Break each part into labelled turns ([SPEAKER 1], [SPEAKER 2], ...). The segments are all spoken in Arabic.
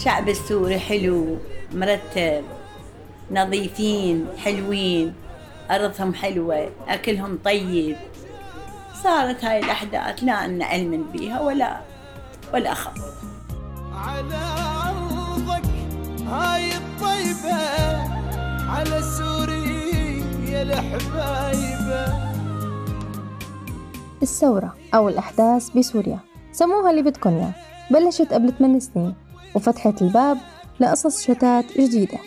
[SPEAKER 1] الشعب السوري حلو مرتب نظيفين حلوين أرضهم حلوة أكلهم طيب. صارت هاي الأحداث لا أن علم بيها ولا ولا خبر
[SPEAKER 2] على أرضك هاي الطيبة على سوريا الحبايبة.
[SPEAKER 3] الثورة أو الأحداث بسوريا سموها اللي بدكن يا بلشت قبل 8 سنين. وفتحت الباب لقصص شتات جديدة.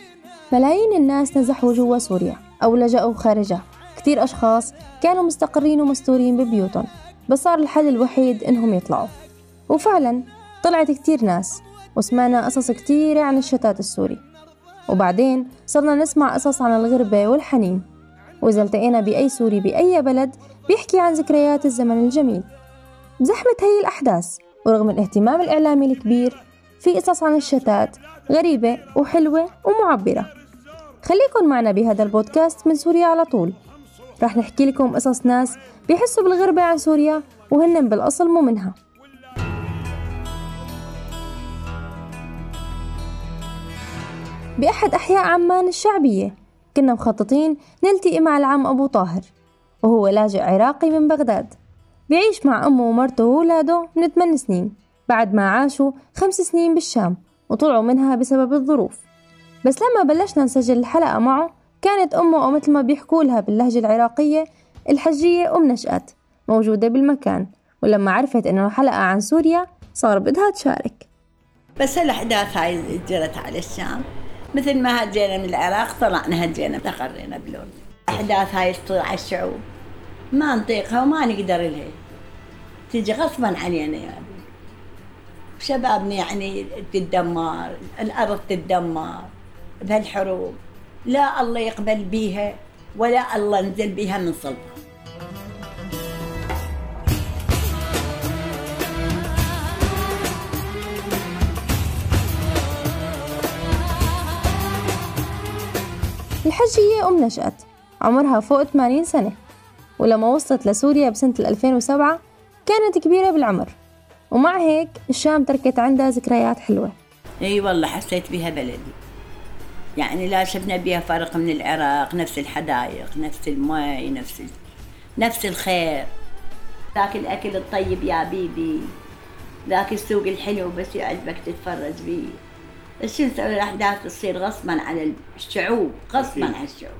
[SPEAKER 3] ملايين الناس نزحوا جوا سوريا أو لجأوا خارجها. كتير أشخاص كانوا مستقرين ومستورين ببيوتهم بس صار الحل الوحيد إنهم يطلعوا. وفعلا طلعت كتير ناس وسمعنا قصص كتيرة عن الشتات السوري. وبعدين صرنا نسمع قصص عن الغربة والحنين. وإذا التقينا بأي سوري بأي بلد بيحكي عن ذكريات الزمن الجميل. بزحمة هي الأحداث ورغم الاهتمام الإعلامي الكبير في قصص عن الشتات غريبة وحلوة ومعبرة. خليكن معنا بهذا البودكاست من سوريا على طول. رح نحكي لكم قصص ناس بيحسوا بالغربة عن سوريا وهن بالأصل مو منها. بأحد أحياء عمان الشعبية كنا مخططين نلتقي مع العم أبو طاهر وهو لاجئ عراقي من بغداد. بيعيش مع أمه ومرته وولاده من 8 سنين. بعد ما عاشوا خمس سنين بالشام وطلعوا منها بسبب الظروف. بس لما بلشنا نسجل الحلقة معه كانت أمه أو مثل ما بيحكوا لها باللهجة العراقية الحجية أم نشأت موجودة بالمكان. ولما عرفت إنه الحلقة عن سوريا صار بدها تشارك.
[SPEAKER 1] بس الأحداث هاي جرت على الشام. مثل ما هجينا من العراق طلعنا هجينا استقرينا بلون. الأحداث هاي تصير على الشعوب. ما نطيقها وما نقدر لها. تيجي غصبا علينا أبي شبابنا يعني تتدمر الأرض تتدمر بهالحروب. لا الله يقبل بيها ولا الله نزل بيها من سلطة.
[SPEAKER 3] الحجية أم نشأت عمرها فوق 80 سنة ولما وصلت لسوريا بسنة 2007 كانت كبيرة بالعمر. ومع هيك الشام تركت عندها ذكريات حلوة.
[SPEAKER 1] إي والله حسيت بها بلدي. يعني لا شفنا بها فرق من العراق نفس الحدائق نفس المي نفس ال... نفس الخير. ذاك الأكل الطيب يا بيبي ذاك السوق الحلو بس يعجبك تتفرج بيه. بس شو نسوي الاحداث تصير غصبا على الشعوب غصبا على الشعوب.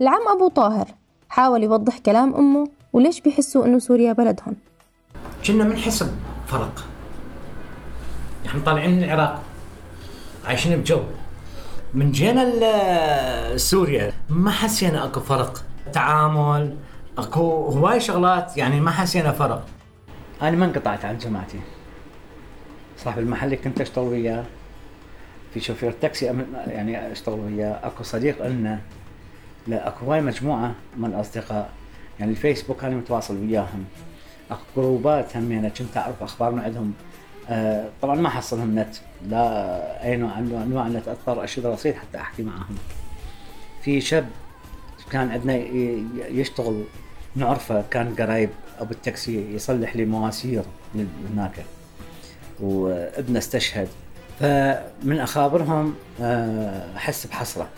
[SPEAKER 3] العم أبو طاهر حاول يوضح كلام أمه وليش بيحسوا إنه سوريا بلدهم.
[SPEAKER 4] كنا بنحسب فرق. إحنا طالعين من العراق عايشين بجو. من جينا سوريا ما حسينا أكو فرق. تعامل أكو هواي شغلات يعني ما حسينا فرق.
[SPEAKER 5] أنا ما انقطعت عن جماعتي. صاحب المحل اللي كنت أشتغل وياه في شوفير تاكسي يعني أشتغل وياه أكو صديق لنا لا أكو هواي مجموعة من الأصدقاء. يعني الفيسبوك أنا متواصل وياهم. جروبات همينه كنت أعرف أخبار من عندهم. آه طبعا ما حصلهم نت. لا أي نوع انواع أنواع النت أضطر اشيل رصيد حتى أحكي معهم. في شاب كان عندنا يشتغل نعرفه كان قرايب أبو التاكسي يصلح لي مواسير هناك. وابنه استشهد. فمن أخابرهم آه، أحس بحسرة.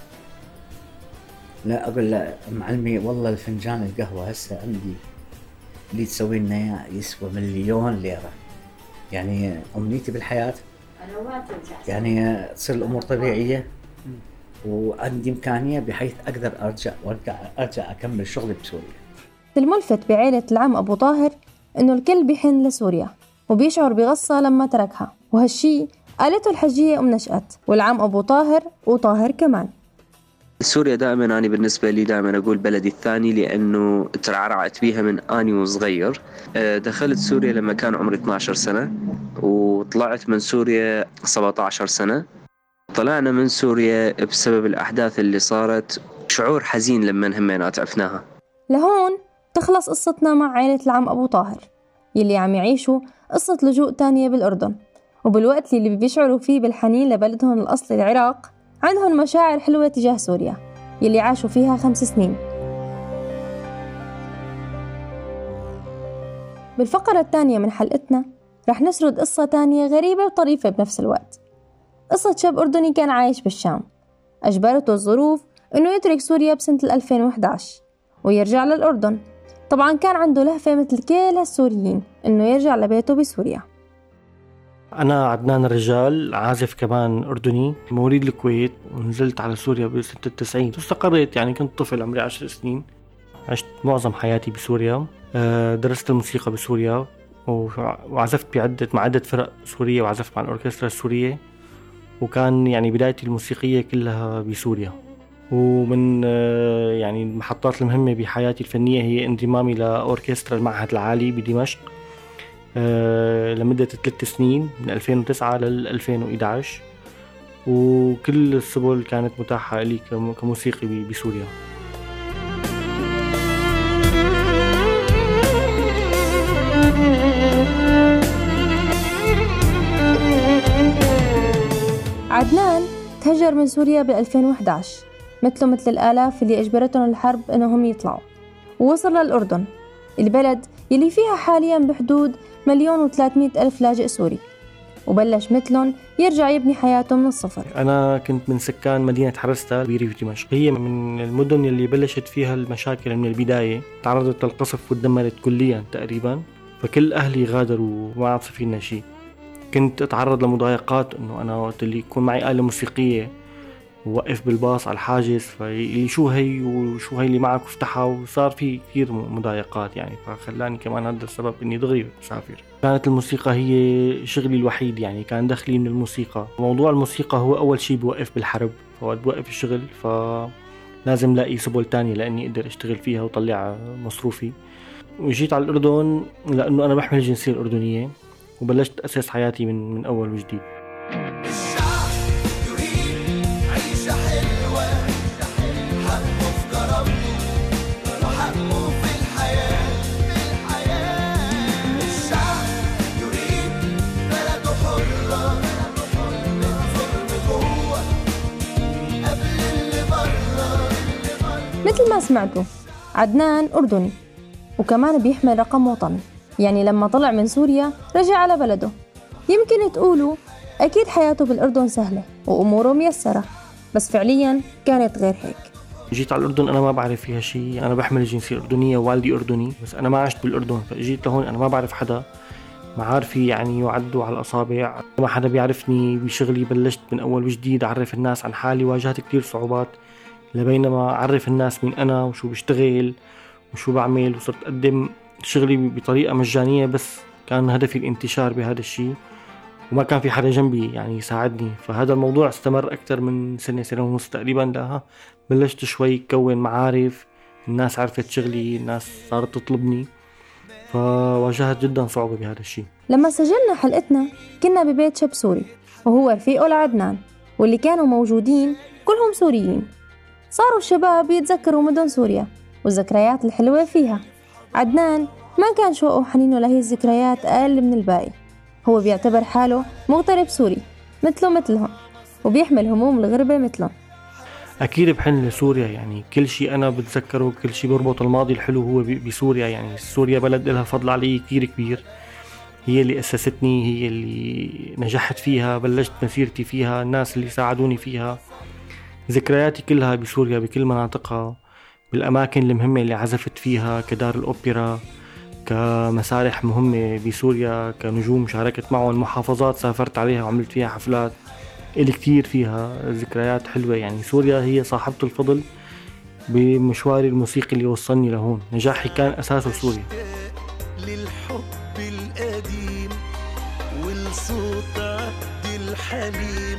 [SPEAKER 5] لا أقول له معلمي والله الفنجان القهوة هسه عندي اللي تسوي لنا اياه يسوى مليون ليرة. يعني أمنيتي بالحياة؟ يعني تصير الأمور طبيعية؟ وعندي إمكانية بحيث أقدر أرجع وأرجع أرجع أكمل شغلي بسوريا.
[SPEAKER 3] الملفت بعيلة العم أبو طاهر إنه الكل بيحن لسوريا وبيشعر بغصة لما تركها. وهالشي قالته الحجية أم نشأت والعم أبو طاهر وطاهر كمان.
[SPEAKER 6] سوريا دائما أنا بالنسبة لي دائما أقول بلدي الثاني لأنه ترعرعت بيها من أني وصغير. أه، دخلت سوريا لما كان عمري 12 سنة وطلعت من سوريا 17 سنة. طلعنا من سوريا بسبب الأحداث اللي صارت شعور حزين لما همينات عفناها
[SPEAKER 3] لهون تخلص قصتنا مع عائلة العم أبو طاهر يلي عم يعيشوا قصة لجوء تانية بالأردن. وبالوقت اللي بيشعروا فيه بالحنين لبلدهم الأصلي العراق عندهم مشاعر حلوة تجاه سوريا يلي عاشوا فيها خمس سنين. بالفقرة الثانية من حلقتنا رح نسرد قصة تانية غريبة وطريفة بنفس الوقت. قصة شاب أردني كان عايش بالشام. أجبرته الظروف إنه يترك سوريا بسنة 2011 ويرجع للأردن. طبعا كان عنده لهفة مثل كل هالسوريين إنه يرجع لبيته بسوريا.
[SPEAKER 7] أنا عدنان الرجال عازف كمان أردني. مواليد الكويت ونزلت على سوريا بسنة التسعين. استقريت يعني كنت طفل عمري عشر سنين. عشت معظم حياتي بسوريا. آه، درست الموسيقى بسوريا وعزفت بعدة مع عدة فرق سورية وعزفت مع الأوركسترا السورية. وكان يعني بدايتي الموسيقية كلها بسوريا. ومن آه، يعني المحطات المهمة بحياتي الفنية هي انضمامي لأوركسترا المعهد العالي بدمشق. لمدة ثلاث سنين من 2009 لل 2011 وكل السبل كانت متاحة لي كموسيقي بسوريا.
[SPEAKER 3] عدنان تهجر من سوريا ب 2011 مثله مثل الآلاف اللي أجبرتهم الحرب إنهم يطلعوا. ووصل للأردن البلد يلي فيها حاليا بحدود مليون وثلاثمائة ألف لاجئ سوري. وبلش مثلهم يرجع يبني حياته من الصفر.
[SPEAKER 7] أنا كنت من سكان مدينة حرستا بريف دمشق هي من المدن اللي بلشت فيها المشاكل من البداية تعرضت للقصف وتدمرت كليا تقريبا. فكل أهلي غادروا وما عاد فينا شيء. كنت أتعرض لمضايقات إنه أنا وقت اللي يكون معي آلة موسيقية ووقف بالباص على الحاجز في شو هي وشو هي اللي معك افتحها وصار في كثير مضايقات يعني. فخلاني كمان هذا السبب إني دغري اسافر كانت الموسيقى هي شغلي الوحيد يعني كان دخلي من الموسيقى. موضوع الموسيقى هو أول شيء بوقف بالحرب. فوقت بوقف الشغل ف لازم لاقي سبل تانية لإني أقدر أشتغل فيها وطلع مصروفي. وجيت على الأردن لأنه أنا بحمل الجنسيه الأردنية وبلشت أسس حياتي من من أول وجديد.
[SPEAKER 3] مثل ما سمعتوا عدنان أردني وكمان بيحمل رقم وطني يعني لما طلع من سوريا رجع على بلده. يمكن تقولوا أكيد حياته بالأردن سهلة وأموره ميسرة. بس فعليا كانت غير هيك.
[SPEAKER 7] جيت على الأردن أنا ما بعرف فيها شيء أنا بحمل الجنسية الأردنية ووالدي أردني. بس أنا ما عشت بالأردن. فجيت لهون أنا ما بعرف حدا. معارفي يعني يعدوا على الأصابع. ما حدا بيعرفني بشغلي. بلشت من أول وجديد أعرف الناس عن حالي. واجهت كثير صعوبات. لبينما أعرف الناس مين أنا وشو بشتغل وشو بعمل وصرت أقدم شغلي بطريقة مجانية بس كان هدفي الانتشار بهذا الشيء وما كان في حدا جنبي يعني يساعدني. فهذا الموضوع استمر أكثر من سنة سنة ونص تقريبا لها. بلشت شوي كون معارف الناس عرفت شغلي الناس صارت تطلبني. فواجهت جدا صعوبة بهذا الشيء
[SPEAKER 3] لما سجلنا حلقتنا كنا ببيت شاب سوري وهو رفيقه لعدنان واللي كانوا موجودين كلهم سوريين. صاروا الشباب يتذكروا مدن سوريا والذكريات الحلوة فيها. عدنان ما كان شوقه وحنينه لهي الذكريات أقل من الباقي. هو بيعتبر حاله مغترب سوري مثله مثلهم وبيحمل هموم الغربة مثلهم.
[SPEAKER 7] أكيد بحن لسوريا يعني كل شيء أنا بتذكره كل شيء بربط الماضي الحلو هو بسوريا. يعني سوريا بلد لها فضل علي كثير كبير. هي اللي أسستني هي اللي نجحت فيها بلشت مسيرتي فيها الناس اللي ساعدوني فيها. ذكرياتي كلها بسوريا بكل مناطقها بالأماكن المهمة اللي عزفت فيها كدار الأوبرا كمسارح مهمة بسوريا كنجوم شاركت معهم محافظات سافرت عليها وعملت فيها حفلات إلي كتير فيها ذكريات حلوة. يعني سوريا هي صاحبة الفضل بمشواري الموسيقي اللي وصلني لهون. نجاحي كان أساسه سوريا.
[SPEAKER 2] للحب القديم والصوت عبد الحليم.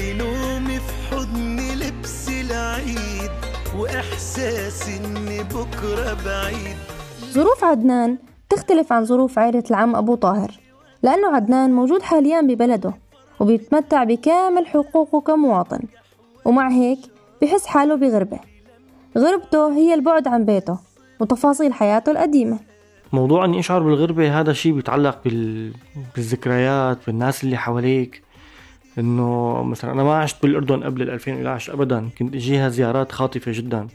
[SPEAKER 2] لنومي في حضن لبس العيد وإحساس إن بكرة بعيد.
[SPEAKER 3] ظروف عدنان تختلف عن ظروف عائلة العم أبو طاهر لأنه عدنان موجود حاليا ببلده وبيتمتع بكامل حقوقه كمواطن ومع هيك بحس حاله بغربة. غربته هي البعد عن بيته وتفاصيل حياته القديمة.
[SPEAKER 7] موضوع اني اشعر بالغربة هذا شيء بيتعلق بال... بالذكريات بالناس اللي حواليك. إنه مثلا أنا ما عشت بالأردن قبل 2011 ابدا كنت اجيها زيارات خاطفة جدا.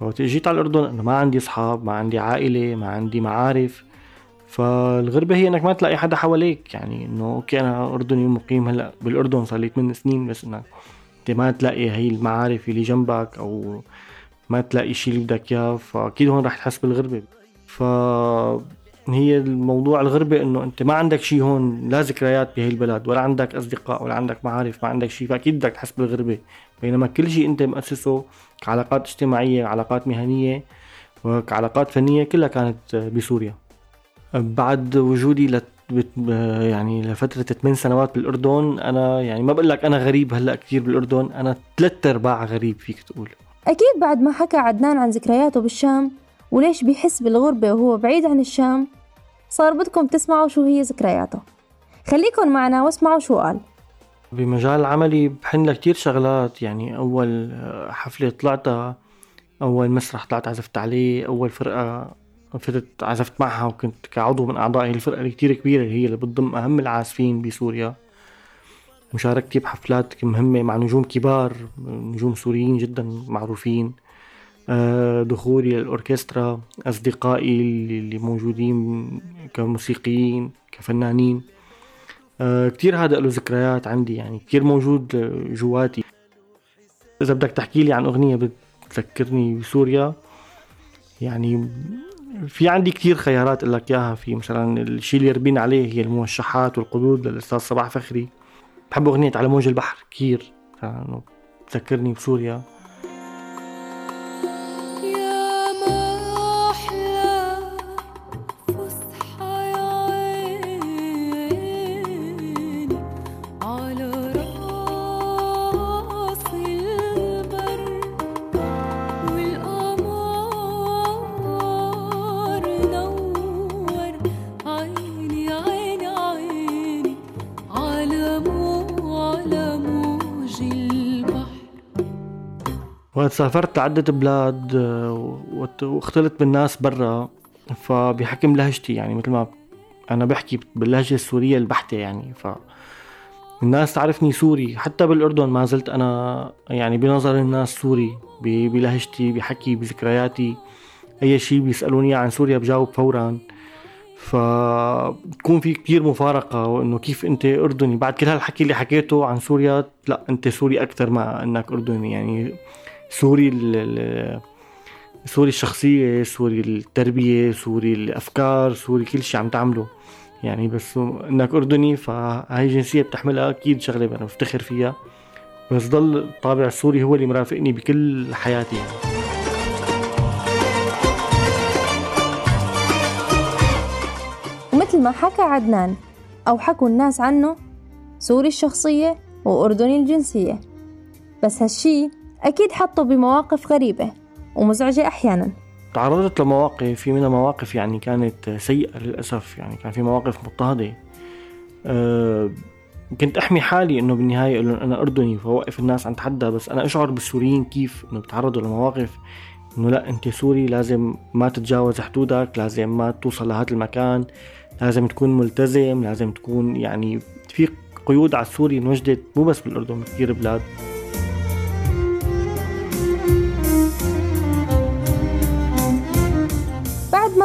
[SPEAKER 7] وقت جيت على الأردن أنا ما عندي أصحاب ما عندي عائلة ما عندي معارف. فالغربة هي إنك ما تلاقي حدا حواليك. يعني إنه أوكي أنا أردني مقيم هلأ بالأردن صار لي 8 سنين بس إنك أنت ما تلاقي هي المعارف اللي جنبك أو ما تلاقي شيء اللي بدك إياه. فأكيد هون رح تحس بالغربة. ف هي الموضوع الغربة إنه أنت ما عندك شيء هون لا ذكريات بهي البلد ولا عندك أصدقاء ولا عندك معارف ما عندك شيء فأكيد بدك تحس بالغربة. بينما كل شيء أنت مؤسسه كعلاقات اجتماعية علاقات مهنية وكعلاقات فنية كلها كانت بسوريا. بعد وجودي لت يعني لفترة 8 سنوات بالأردن أنا يعني ما بقول لك أنا غريب هلأ كثير بالأردن أنا ثلاث أرباع غريب فيك تقول.
[SPEAKER 3] أكيد بعد ما حكى عدنان عن ذكرياته بالشام وليش بيحس بالغربة وهو بعيد عن الشام؟ صار بدكم تسمعوا شو هي ذكرياته. خليكن معنا واسمعوا شو قال.
[SPEAKER 7] بمجال عملي بحن لكتير شغلات يعني أول حفلة طلعتها أول مسرح طلعت عزفت عليه أول فرقة فتت عزفت معها وكنت كعضو من أعضاء هي الفرقة اللي كتير كبيرة هي اللي بتضم أهم العازفين بسوريا. مشاركتي بحفلات مهمة مع نجوم كبار نجوم سوريين جدا معروفين. دخولي للأوركسترا أصدقائي اللي موجودين كموسيقيين كفنانين. آه، كتير هذا له ذكريات عندي يعني كتير موجود جواتي. إذا بدك تحكي لي عن أغنية بتذكرني بسوريا يعني في عندي كتير خيارات أقول لك إياها في مثلا الشيء اللي يربين عليه هي الموشحات والقدود للأستاذ صباح فخري. بحب أغنية على موج البحر كثير تذكرني بسوريا. وقت سافرت لعدة بلاد آه، واختلط بالناس برا. فبحكم لهجتي يعني مثل ما أنا بحكي باللهجة السورية البحتة يعني. ف الناس تعرفني سوري. حتى بالأردن ما زلت أنا يعني بنظر الناس سوري بلهجتي بحكي بذكرياتي. أي شيء بيسألوني عن سوريا بجاوب فورا. فبكون في كتير مفارقة وإنه كيف أنت أردني. بعد كل هالحكي اللي حكيته عن سوريا لا أنت سوري أكثر ما أنك أردني يعني. سوري سوري الشخصية سوري التربية سوري الأفكار سوري كل شيء عم تعمله. يعني بس إنك أردني فهاي الجنسية بتحملها أكيد شغلة أنا بفتخر فيها. بس ضل الطابع السوري هو اللي مرافقني بكل حياتي يعني.
[SPEAKER 3] ومثل ما حكى عدنان أو حكوا الناس عنه سوري الشخصية وأردني الجنسية. بس هالشي أكيد حطوا بمواقف غريبة ومزعجة أحيانا.
[SPEAKER 7] تعرضت لمواقف في منها مواقف يعني كانت سيئة للأسف يعني كان في مواقف مضطهدة. أه كنت أحمي حالي إنه بالنهاية إنه أنا أردني فوقف الناس عن تحدى بس أنا أشعر بالسوريين كيف إنه بتعرضوا لمواقف. إنه لا أنت سوري لازم ما تتجاوز حدودك لازم ما توصل لهذا المكان لازم تكون ملتزم لازم تكون يعني في قيود على السوري انوجدت مو بس بالأردن بكثير بلاد.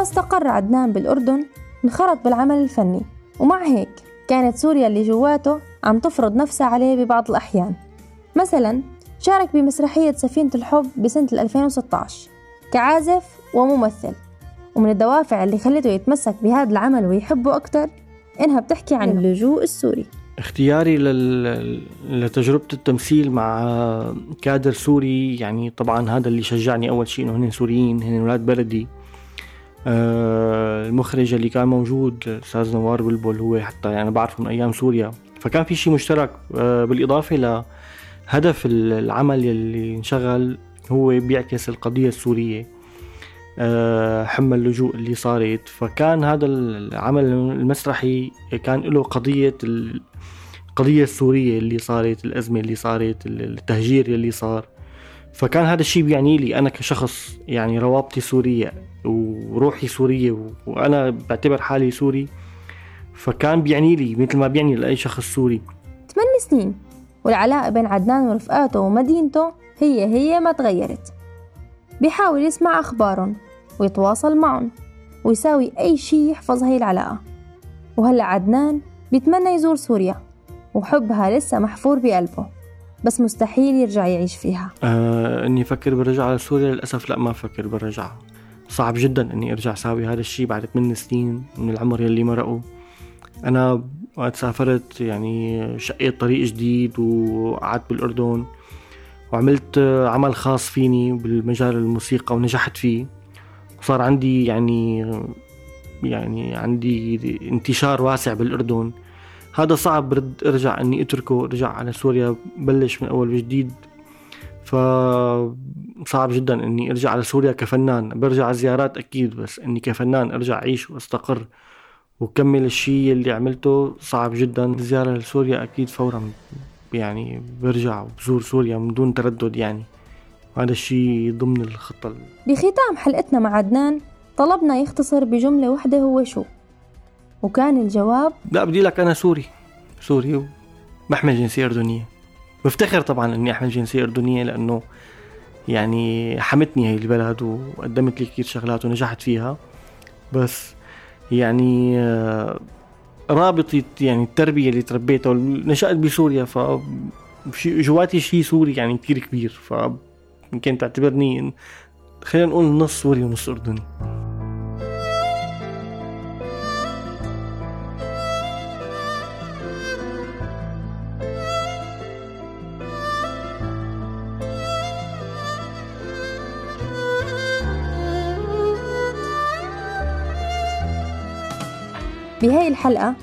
[SPEAKER 3] استقر عدنان بالأردن انخرط بالعمل الفني. ومع هيك كانت سوريا اللي جواته عم تفرض نفسها عليه ببعض الأحيان. مثلا شارك بمسرحية سفينة الحب بسنة 2016 كعازف وممثل. ومن الدوافع اللي خلته يتمسك بهذا العمل ويحبه أكتر إنها بتحكي عن اللجوء السوري.
[SPEAKER 7] اختياري لل... لتجربة التمثيل مع كادر سوري يعني طبعا هذا اللي شجعني أول شيء إنه هن سوريين هن ولاد بلدي. المخرج اللي كان موجود الاستاذ نوار بلبل هو حتى يعني بعرفه من أيام سوريا. فكان في شيء مشترك آه، بالإضافة لهدف العمل اللي انشغل هو بيعكس القضية السورية آه، حمى اللجوء اللي صارت. فكان هذا العمل المسرحي كان له قضية القضية السورية اللي صارت الأزمة اللي صارت التهجير اللي صار. فكان هذا الشيء بيعني لي أنا كشخص يعني روابطي سورية. وروحي سورية وأنا بعتبر حالي سوري. فكان بيعني لي مثل ما بيعني لأي شخص سوري.
[SPEAKER 3] ثمان سنين والعلاقة بين عدنان ورفقاته ومدينته هي هي ما تغيرت. بيحاول يسمع أخبارهم ويتواصل معهم ويساوي أي شي يحفظ هاي العلاقة. وهلأ عدنان بيتمنى يزور سوريا وحبها لسه محفور بقلبه بس مستحيل يرجع يعيش فيها.
[SPEAKER 7] آه إني أفكر برجع على سوريا للأسف لأ ما أفكر برجع. صعب جدا إني أرجع أساوي هذا الشيء بعد 8 سنين من العمر يلي مرقوا أنا وقت سافرت يعني شقيت طريق جديد وقعدت بالأردن وعملت عمل خاص فيني بالمجال الموسيقى ونجحت فيه. صار عندي يعني يعني عندي انتشار واسع بالأردن. هذا صعب أرجع إني أتركه أرجع على سوريا بلش من أول وجديد. ف صعب جدا إني أرجع على سوريا كفنان. برجع زيارات أكيد بس إني كفنان أرجع أعيش وأستقر. وكمل الشيء اللي عملته صعب جدا. الزيارة لسوريا أكيد فورا يعني برجع وبزور سوريا من دون تردد يعني. هذا الشيء ضمن الخطة
[SPEAKER 3] بختام حلقتنا مع عدنان. طلبنا يختصر بجملة واحدة هو شو؟ وكان الجواب
[SPEAKER 7] لا بدي لك أنا سوري. سوري وبحمل جنسية أردنية. بفتخر طبعا إني أحمل جنسية أردنية لأنه يعني حمتني هي البلد وقدمت لي كثير شغلات ونجحت فيها. بس يعني آه، رابطة يعني التربية اللي تربيتها نشأت بسوريا ف جواتي شيء سوري يعني كثير كبير ف يمكن تعتبرني خلينا نقول نص سوري ونص أردني.
[SPEAKER 3] بهاي الحلقة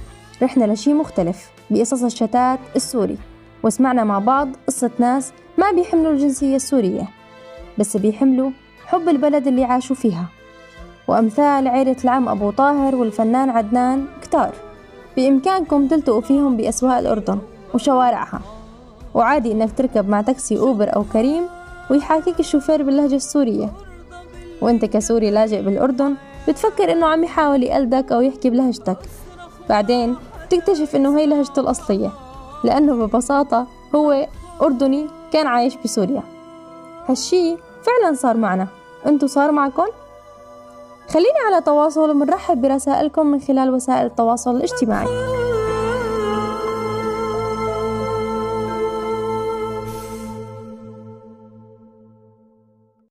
[SPEAKER 3] رحنا لشي مختلف بقصص الشتات السوري وسمعنا مع بعض قصة ناس ما بيحملوا الجنسية السورية بس بيحملوا حب البلد اللي عاشوا فيها. وأمثال عيلة العم أبو طاهر والفنان عدنان كتار بإمكانكم تلتقوا فيهم بأسواق الأردن وشوارعها. وعادي إنك تركب مع تاكسي أوبر أو كريم ويحاكيك الشوفير باللهجة السورية. وإنت كسوري لاجئ بالأردن بتفكر إنه عم يحاول يقلدك أو يحكي بلهجتك. بعدين بتكتشف إنه هي لهجته الأصلية لأنه ببساطة هو أردني كان عايش بسوريا. هالشي فعلا صار معنا. انتو صار معكم؟ خليني على تواصل ومنرحب برسائلكم من خلال وسائل التواصل الاجتماعي.